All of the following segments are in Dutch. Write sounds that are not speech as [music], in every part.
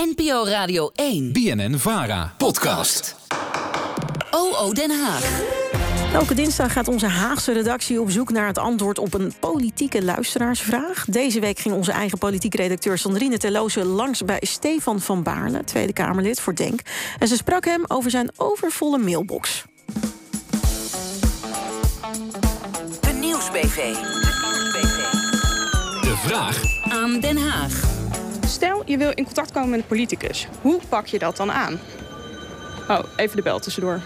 NPO Radio 1. BNN Vara. Podcast. OO Den Haag. Elke dinsdag gaat onze Haagse redactie op zoek naar het antwoord op een politieke luisteraarsvraag. Deze week ging onze eigen politiek redacteur Sandrine Terloze langs bij Stefan van Baarle, Tweede Kamerlid voor Denk. En ze sprak hem over zijn overvolle mailbox. De Nieuwsbv. De vraag Aan Den Haag. Stel, je wil in contact komen met een politicus. Hoe pak je dat dan aan? Oh, even de bel tussendoor.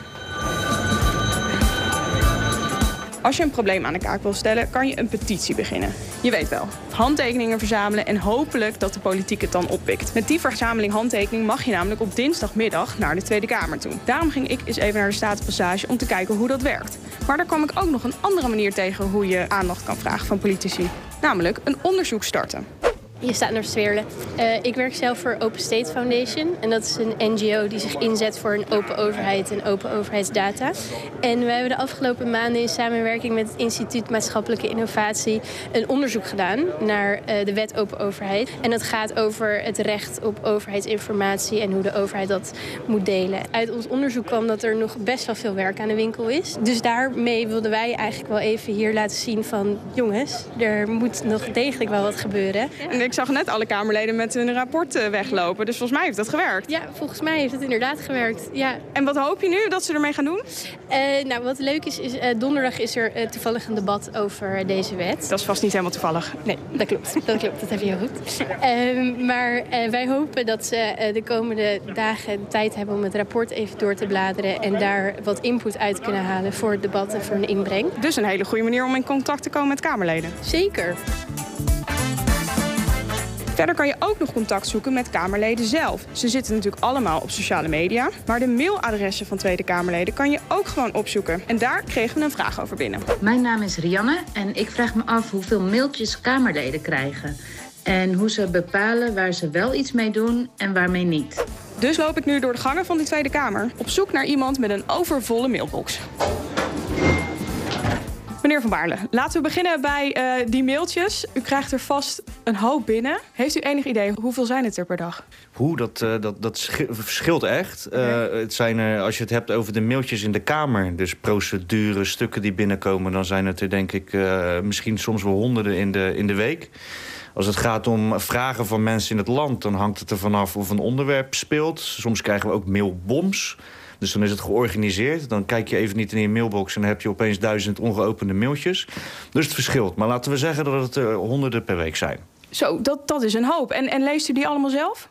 Als je een probleem aan de kaak wil stellen, kan je een petitie beginnen. Je weet wel, handtekeningen verzamelen en hopelijk dat de politiek het dan oppikt. Met die verzameling handtekeningen mag je namelijk op dinsdagmiddag naar de Tweede Kamer toe. Daarom ging ik eens even naar de Statenpassage om te kijken hoe dat werkt. Maar daar kwam ik ook nog een andere manier tegen hoe je aandacht kan vragen van politici. Namelijk een onderzoek starten. Je staat naar Sweerle. Uh, ik werk zelf voor Open State Foundation. En dat is een NGO die zich inzet voor een open overheid en open overheidsdata. En we hebben de afgelopen maanden in samenwerking met het Instituut Maatschappelijke Innovatie een onderzoek gedaan naar uh, de wet open overheid. En dat gaat over het recht op overheidsinformatie en hoe de overheid dat moet delen. Uit ons onderzoek kwam dat er nog best wel veel werk aan de winkel is. Dus daarmee wilden wij eigenlijk wel even hier laten zien van jongens, er moet nog degelijk wel wat gebeuren. Ik zag net alle Kamerleden met hun rapport eh, weglopen. Dus volgens mij heeft dat gewerkt. Ja, volgens mij heeft het inderdaad gewerkt. Ja. En wat hoop je nu dat ze ermee gaan doen? Uh, nou, wat leuk is, is uh, donderdag is er toevallig een debat over deze wet. Dat is vast niet helemaal toevallig. Nee, dat klopt. [laughs] Dat klopt, dat heb je heel goed. Ehm, maar wij hopen dat ze de komende dagen tijd hebben om het rapport even door te bladeren... en daar wat input uit kunnen halen voor het debat en voor een inbreng. Dus een hele goede manier om in contact te komen met Kamerleden. Zeker. Verder kan je ook nog contact zoeken met Kamerleden zelf. Ze zitten natuurlijk allemaal op sociale media. Maar de mailadressen van Tweede Kamerleden kan je ook gewoon opzoeken. En daar kregen we een vraag over binnen. Mijn naam is Rianne en ik vraag me af hoeveel mailtjes Kamerleden krijgen. En hoe ze bepalen waar ze wel iets mee doen en waarmee niet. Dus loop ik nu door de gangen van de Tweede Kamer op zoek naar iemand met een overvolle mailbox. Meneer Van Baarle, laten we beginnen bij uh, die mailtjes. U krijgt er vast een hoop binnen. Heeft u enig idee hoeveel zijn het er per dag? Hoe, dat, uh, dat, dat verschilt echt. Okay. Uh, het zijn er, als je het hebt over de mailtjes in de Kamer... dus procedures, stukken die binnenkomen... dan zijn het er denk ik misschien soms wel honderden in de, in de week. Als het gaat om vragen van mensen in het land... dan hangt het er vanaf of een onderwerp speelt. Soms krijgen we ook mailboms... Dus dan is het georganiseerd. Dan kijk je even niet in je mailbox en dan heb je opeens duizend ongeopende mailtjes. Dus het verschilt. Maar laten we zeggen dat het er honderden per week zijn. Zo, dat, dat is een hoop. En, en leest u die allemaal zelf?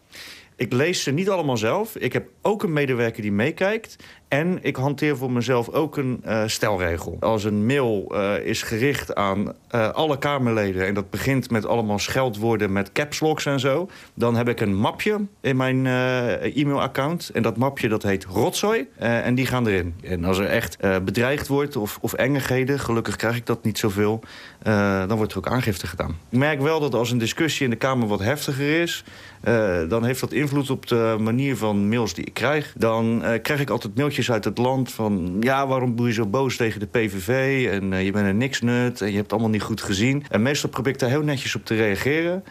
Ik lees ze niet allemaal zelf. Ik heb ook een medewerker die meekijkt. En ik hanteer voor mezelf ook een uh, stelregel. Als een mail uh, is gericht aan uh, alle Kamerleden... en dat begint met allemaal scheldwoorden met caps locks en zo... dan heb ik een mapje in mijn e-mailaccount. En dat mapje dat heet rotzooi. en die gaan erin. En als er echt bedreigd wordt of, of engigheden... gelukkig krijg ik dat niet zoveel... dan wordt er ook aangifte gedaan. Ik merk wel dat als een discussie in de Kamer wat heftiger is... dan heeft dat invloed op de manier van mails die ik krijg. Dan krijg ik altijd mailtjes uit het land van... ja, waarom doe je zo boos tegen de PVV? En uh, je bent een niks nut en je hebt het allemaal niet goed gezien. En meestal probeer ik daar heel netjes op te reageren.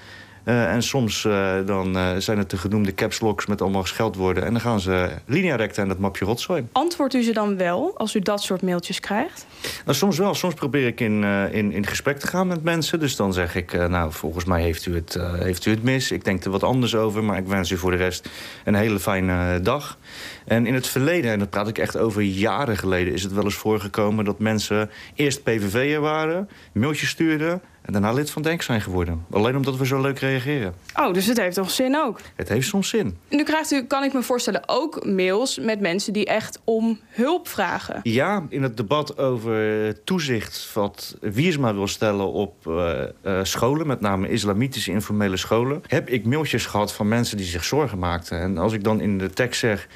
Uh, en soms uh, dan uh, zijn het de genoemde caps locks met allemaal scheldwoorden. En dan gaan ze linea recta in dat mapje rotzooi. Antwoordt u ze dan wel als u dat soort mailtjes krijgt? Nou, soms wel. Soms probeer ik in, in, in gesprek te gaan met mensen. Dus dan zeg ik, nou, volgens mij heeft u, het, heeft u het mis. Ik denk er wat anders over. Maar ik wens u voor de rest een hele fijne dag. En in het verleden, en dat praat ik echt over jaren geleden... is het wel eens voorgekomen dat mensen eerst PVV'er waren... mailtjes stuurden en daarna lid van Denk zijn geworden. Alleen omdat we zo leuk reageren. Oh, dus het heeft toch zin ook? Het heeft soms zin. Nu krijgt u, kan ik me voorstellen, ook mails met mensen die echt om hulp vragen. Ja, in het debat over toezicht wat Wiersma wil stellen op uh, uh, scholen... met name islamitische informele scholen... heb ik mailtjes gehad van mensen die zich zorgen maakten. En als ik dan in de tekst zeg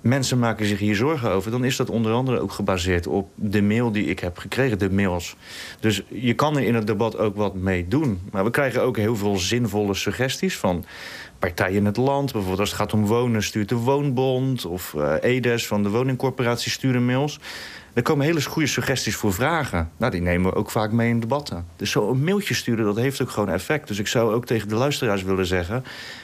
mensen maken zich hier zorgen over... dan is dat onder andere ook gebaseerd op de mail die ik heb gekregen, de mails. Dus je kan er in het debat ook wat mee doen. Maar we krijgen ook heel veel zinvolle suggesties van partijen in het land. Bijvoorbeeld als het gaat om wonen stuurt de Woonbond... of uh, EDES van de woningcorporatie sturen mails. Er komen hele goede suggesties voor vragen. Nou, die nemen we ook vaak mee in debatten. Dus zo een mailtje sturen, dat heeft ook gewoon effect. Dus ik zou ook tegen de luisteraars willen zeggen...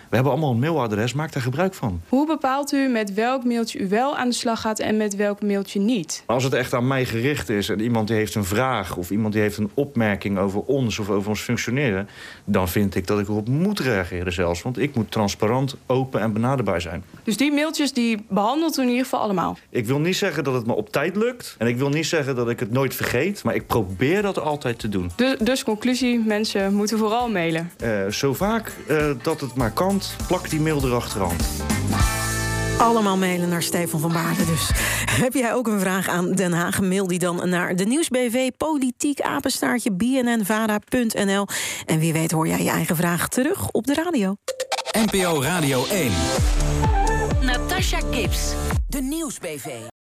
we hebben allemaal een mailadres, maak daar gebruik van. Hoe bepaalt u met welk mailtje u wel aan de slag gaat... en met welk mailtje niet? Als het echt aan mij gericht is en iemand die heeft een vraag... of iemand die heeft een opmerking over ons of over ons functioneren... dan vind ik dat ik erop moet reageren zelfs. Want ik moet transparant, open en benaderbaar zijn. Dus die mailtjes die behandelt u in ieder geval allemaal? Ik wil niet zeggen dat het me op tijd lukt... En ik wil niet zeggen dat ik het nooit vergeet, maar ik probeer dat altijd te doen. Dus, dus conclusie, mensen moeten vooral mailen? Uh, zo vaak uh, dat het maar kan, plak die mail erachteraan. Allemaal mailen naar Stefan van Baarden dus. [laughs] Heb jij ook een vraag aan Den Haag? Mail die dan naar de Nieuwsbv politiek apenstaartje bnnvara.nl. En wie weet hoor jij je eigen vraag terug op de radio. NPO Radio 1. Natasha Gibbs, de Nieuwsbv.